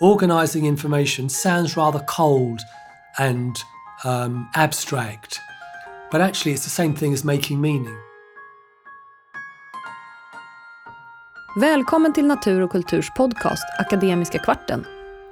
organizing information sounds rather cold and um, abstract, but actually it's the same thing as making meaning. Välkommen till Natur och kulturs podcast Akademiska kvarten.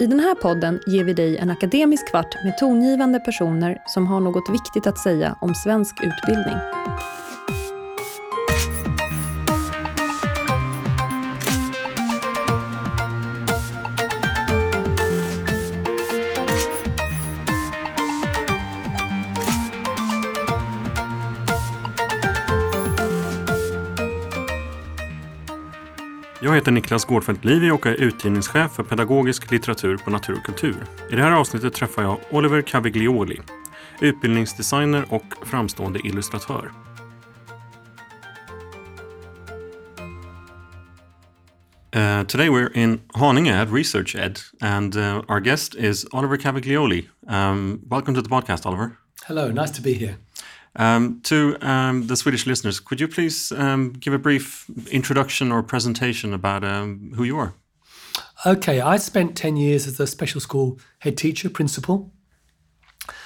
I den här podden ger vi dig en akademisk kvart med tongivande personer som har något viktigt att säga om svensk utbildning. Jag heter Niklas Gårdfeldt Livi och är utgivningschef för pedagogisk litteratur på Natur och kultur. I det här avsnittet träffar jag Oliver Caviglioli, utbildningsdesigner och framstående illustratör. Uh, today we're in Haninge at Research Ed, and uh, our guest is Oliver Caviglioli. Um, welcome to the podcast, Oliver. Hello, nice to be here. Um, to um, the Swedish listeners, could you please um, give a brief introduction or presentation about um, who you are? Okay, I spent 10 years as a special school head teacher, principal.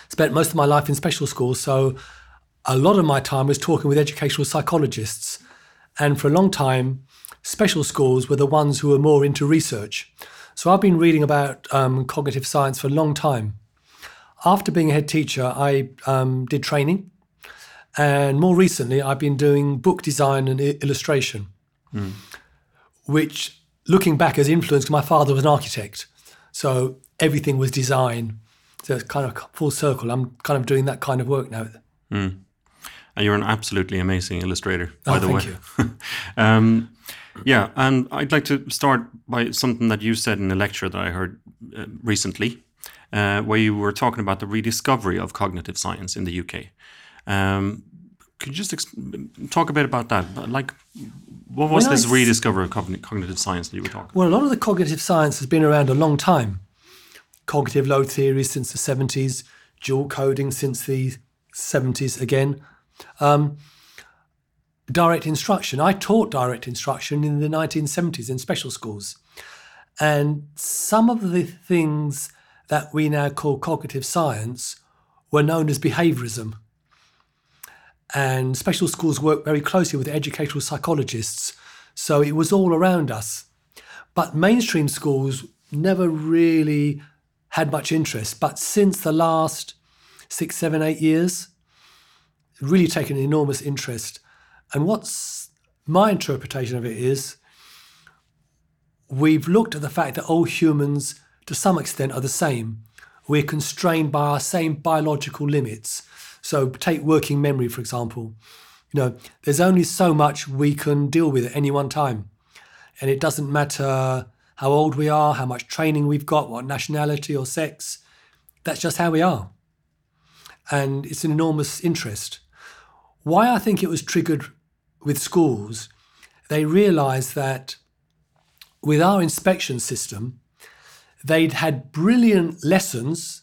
Spent most of my life in special schools, so a lot of my time was talking with educational psychologists. And for a long time, special schools were the ones who were more into research. So I've been reading about um, cognitive science for a long time. After being a head teacher, I um, did training and more recently, I've been doing book design and illustration, mm. which, looking back, has influenced. My father was an architect, so everything was design. So it's kind of full circle. I'm kind of doing that kind of work now. Mm. And you're an absolutely amazing illustrator, by oh, the way. You. um, yeah, and I'd like to start by something that you said in a lecture that I heard uh, recently, uh, where you were talking about the rediscovery of cognitive science in the UK. Um, could you just talk a bit about that? Like, what was when this rediscovery of cognitive science that you were talking? Well, a lot of the cognitive science has been around a long time. Cognitive load theory since the seventies, dual coding since the seventies again. Um, direct instruction. I taught direct instruction in the 1970s in special schools. And some of the things that we now call cognitive science were known as behaviorism and special schools work very closely with educational psychologists. So it was all around us. But mainstream schools never really had much interest. But since the last six, seven, eight years, really taken an enormous interest. And what's my interpretation of it is we've looked at the fact that all humans, to some extent, are the same. We're constrained by our same biological limits. So take working memory, for example. You know, there's only so much we can deal with at any one time. And it doesn't matter how old we are, how much training we've got, what nationality or sex. That's just how we are. And it's an enormous interest. Why I think it was triggered with schools, they realized that with our inspection system, they'd had brilliant lessons.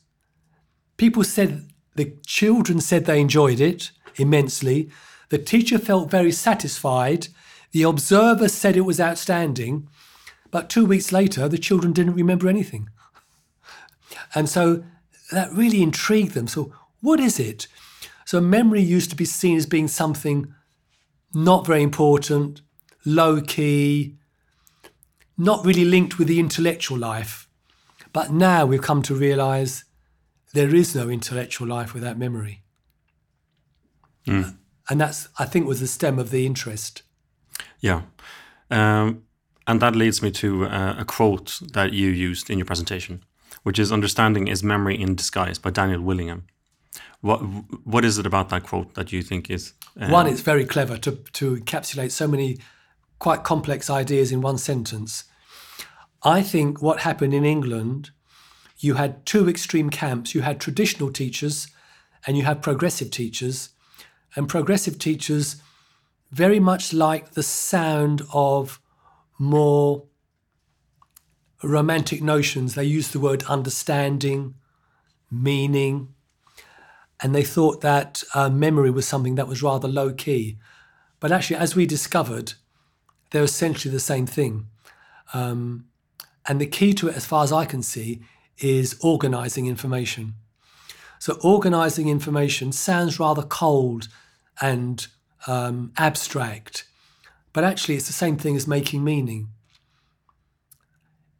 People said the children said they enjoyed it immensely. The teacher felt very satisfied. The observer said it was outstanding. But two weeks later, the children didn't remember anything. And so that really intrigued them. So, what is it? So, memory used to be seen as being something not very important, low key, not really linked with the intellectual life. But now we've come to realize there is no intellectual life without memory. Mm. And that's, I think, was the stem of the interest. Yeah. Um, and that leads me to uh, a quote that you used in your presentation, which is Understanding is Memory in Disguise by Daniel Willingham. What, what is it about that quote that you think is. Uh, one, it's very clever to, to encapsulate so many quite complex ideas in one sentence. I think what happened in England you had two extreme camps. You had traditional teachers and you had progressive teachers. And progressive teachers very much like the sound of more romantic notions. They used the word understanding, meaning, and they thought that uh, memory was something that was rather low key. But actually, as we discovered, they're essentially the same thing. Um, And the key to it, as far as I can see, is organizing information. So, organizing information sounds rather cold and um, abstract, but actually, it's the same thing as making meaning.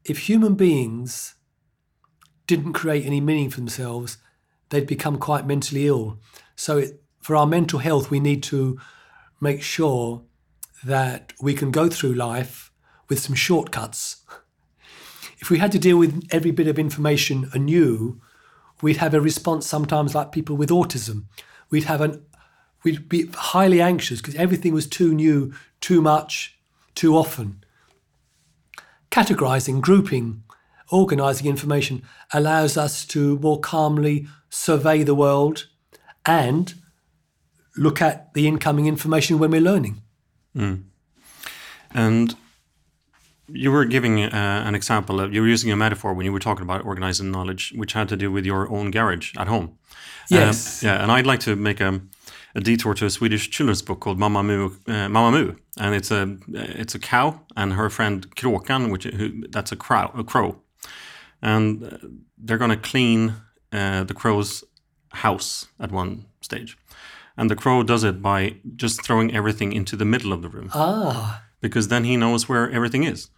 If human beings didn't create any meaning for themselves, they'd become quite mentally ill. So, it, for our mental health, we need to make sure that we can go through life with some shortcuts. If we had to deal with every bit of information anew, we'd have a response sometimes like people with autism. We'd have an we'd be highly anxious because everything was too new, too much, too often. Categorizing, grouping, organizing information allows us to more calmly survey the world and look at the incoming information when we're learning. Mm. And you were giving uh, an example of you were using a metaphor when you were talking about organizing knowledge, which had to do with your own garage at home. Yes. Um, yeah, and I'd like to make a, a detour to a Swedish children's book called mama Moo, uh, Mamma Moo, and it's a it's a cow and her friend Kråkan, which who, that's a crow, a crow, and uh, they're going to clean uh, the crow's house at one stage, and the crow does it by just throwing everything into the middle of the room Ah, because then he knows where everything is.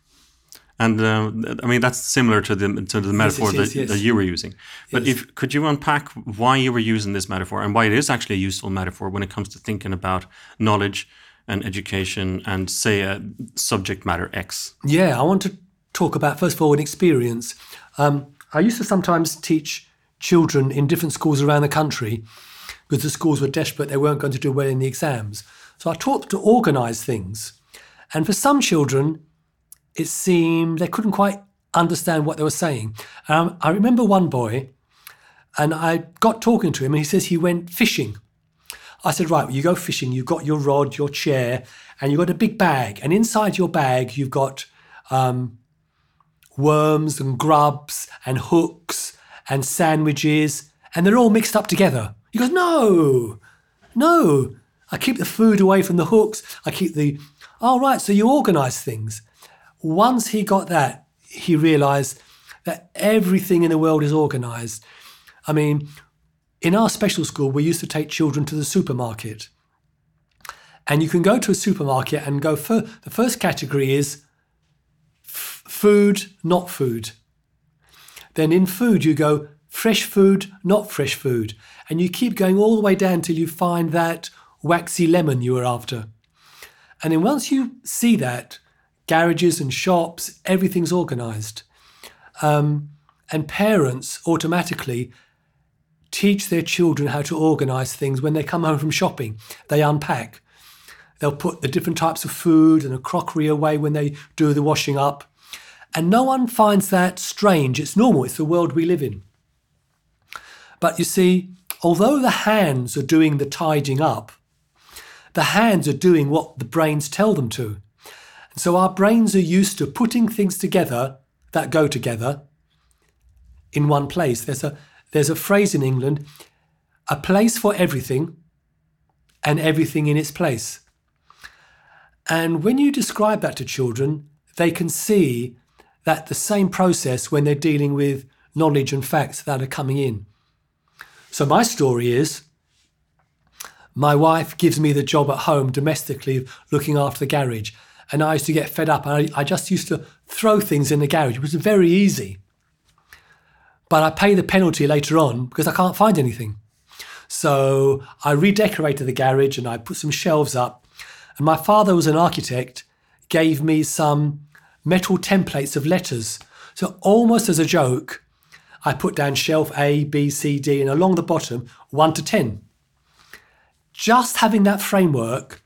And uh, I mean that's similar to the to the metaphor yes, that, yes. that you were using. But Yes. if could you unpack why you were using this metaphor and why it is actually a useful metaphor when it comes to thinking about knowledge and education and say a subject matter X? yeah. I want to talk about first of all an experience. Um, I used to sometimes teach children in different schools around the country because the schools were desperate; they weren't going to do well in the exams. So I taught them to organise things, and for some children, it seemed they couldn't quite understand what they were saying. Um, I remember one boy, and I got talking to him, and he says he went fishing. I said, right, well, you go fishing, you've got your rod, your chair, and you've got a big bag. And inside your bag, you've got um, worms and grubs and hooks and sandwiches, and they're all mixed up together. He goes, no, no. I keep the food away from the hooks. I keep the. Oh, right, so you organize things. Once he got that, he realized that everything in the world is organized. I mean, in our special school, we used to take children to the supermarket. And you can go to a supermarket and go for the first category is f- food, not food. Then in food, you go fresh food, not fresh food. And you keep going all the way down till you find that waxy lemon you were after. And then once you see that, garages and shops, everything's organized. Um, and parents automatically teach their children how to organize things when they come home from shopping. They unpack. They'll put the different types of food and a crockery away when they do the washing up. And no one finds that strange. It's normal, it's the world we live in. But you see, although the hands are doing the tidying up, the hands are doing what the brains tell them to. And so our brains are used to putting things together that go together in one place. There's a there's a phrase in England, a place for everything and everything in its place. And when you describe that to children, they can see that the same process when they're dealing with knowledge and facts that are coming in. So my story is my wife gives me the job at home domestically looking after the garage. And I used to get fed up. I, I just used to throw things in the garage. It was very easy. But I pay the penalty later on because I can't find anything. So I redecorated the garage and I put some shelves up. And my father was an architect, gave me some metal templates of letters. So almost as a joke, I put down shelf A, B, C, D, and along the bottom, 1 to 10. Just having that framework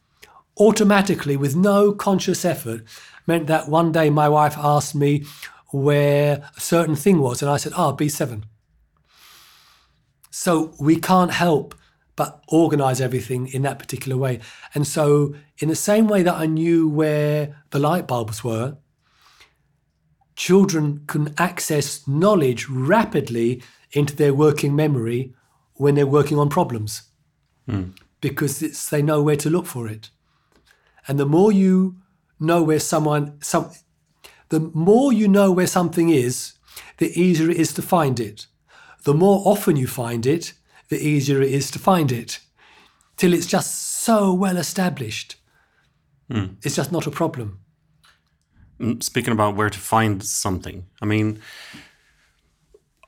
automatically, with no conscious effort, meant that one day my wife asked me where a certain thing was, and I said, ah, B7. So we can't help but organize everything in that particular way. And so, in the same way that I knew where the light bulbs were, children can access knowledge rapidly into their working memory when they're working on problems because it's, they know where to look for it. And the more you know where someone, some, the more you know where something is, the easier it is to find it. The more often you find it, the easier it is to find it. Till it's just so well established. It's just not a problem. Mm, Speaking about where to find something, I mean,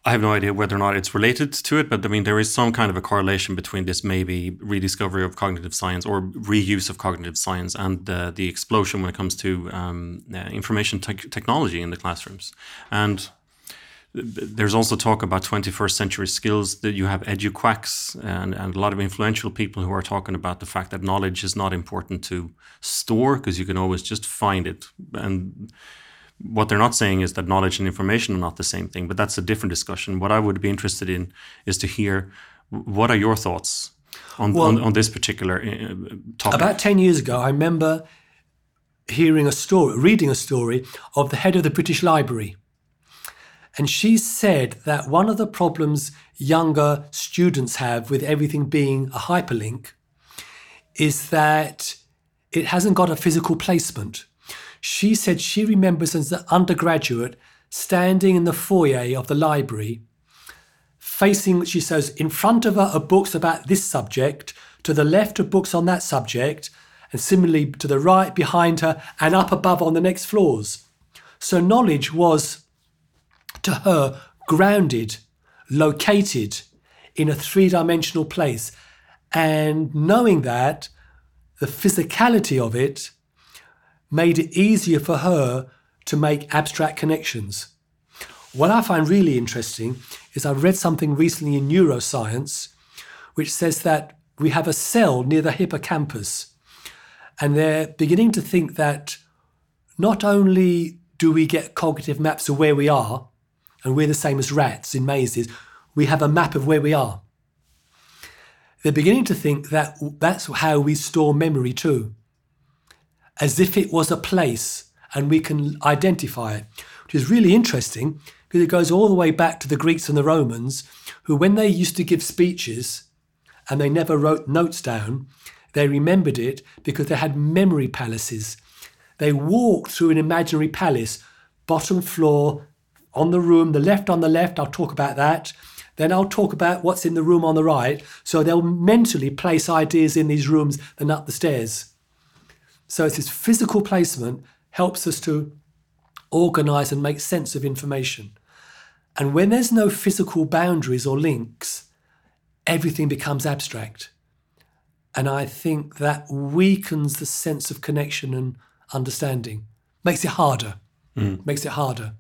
I have no idea whether or not it's related to it, but I mean, there is some kind of a correlation between this maybe rediscovery of cognitive science or reuse of cognitive science and uh, the explosion when it comes to um, uh, information tech technology in the classrooms. And there's also talk about 21st century skills that you have eduquacks and, and a lot of influential people who are talking about the fact that knowledge is not important to store because you can always just find it and what they're not saying is that knowledge and information are not the same thing but that's a different discussion what i would be interested in is to hear what are your thoughts on, Well- on, on this particular uh, topic About 10 years ago, I remember hearing a story, reading a story of the head of the British Library. And she said that one of the problems younger students have with everything being a hyperlink is that it hasn't got a physical placement. She said she remembers as an undergraduate standing in the foyer of the library facing, she says, in front of her are books about this subject, to the left are books on that subject, and similarly to the right behind her and up above on the next floors. So knowledge was, to her, grounded, located in a three dimensional place. And knowing that, the physicality of it made it easier for her to make abstract connections. What I find really interesting is I read something recently in neuroscience which says that we have a cell near the hippocampus, and they're beginning to think that not only do we get cognitive maps of where we are, and we're the same as rats in mazes, we have a map of where we are. They're beginning to think that that's how we store memory too, as if it was a place and we can identify it, which is really interesting because it goes all the way back to the Greeks and the Romans, who, when they used to give speeches and they never wrote notes down, they remembered it because they had memory palaces. They walked through an imaginary palace, bottom floor, on the room, the left on the left, I'll talk about that. Then I'll talk about what's in the room on the right. So they'll mentally place ideas in these rooms and up the stairs. So it's this physical placement helps us to organize and make sense of information. And when there's no physical boundaries or links, everything becomes abstract. And I think that weakens the sense of connection and understanding, makes it harder, makes it harder.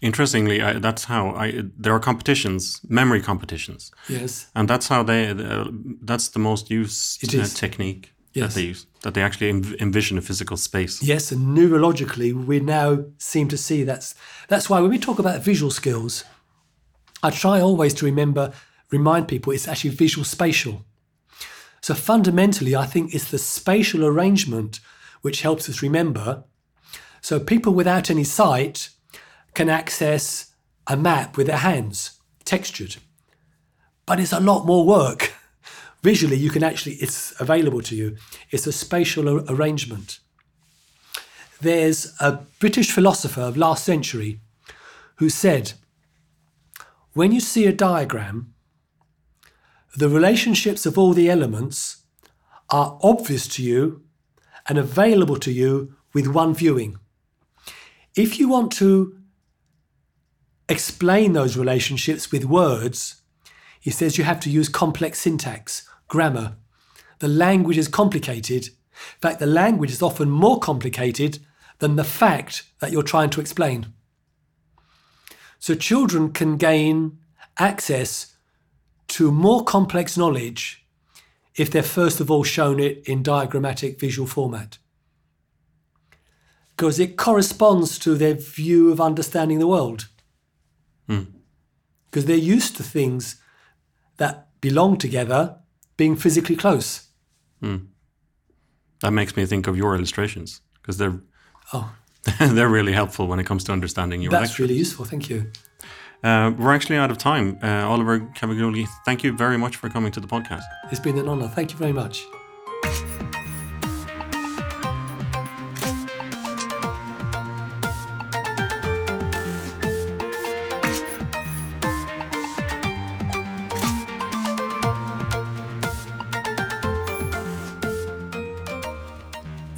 interestingly I, that's how I, there are competitions memory competitions Yes. and that's how they uh, that's the most used uh, technique Yes. that they use that they actually envision a physical space Yes, and neurologically, we now seem to see that's that's why when we talk about visual skills, I try always to remember remind people it's actually visual spatial. So fundamentally, I think it's the spatial arrangement which helps us remember. So people without any sight can access a map with their hands, textured. But it's a lot more work. Visually, you can actually, it's available to you. It's a spatial ar- arrangement. There's a British philosopher of last century who said, when you see a diagram, the relationships of all the elements are obvious to you and available to you with one viewing. If you want to explain those relationships with words, he says you have to use complex syntax, grammar. The language is complicated. In fact, the language is often more complicated than the fact that you're trying to explain. So children can gain access to more complex knowledge if they're first of all shown it in diagrammatic visual format. Because it corresponds to their view of understanding the world. Hmm. Because they're used to things that belong together being physically close. that makes me think of your illustrations because they're Oh, they're really helpful when it comes to understanding your that's lecture. really useful. Thank you. Uh, we're actually out of time. Uh, Oliver Caviglioli, thank you very much for coming to the podcast. It's been an honor. Thank you very much.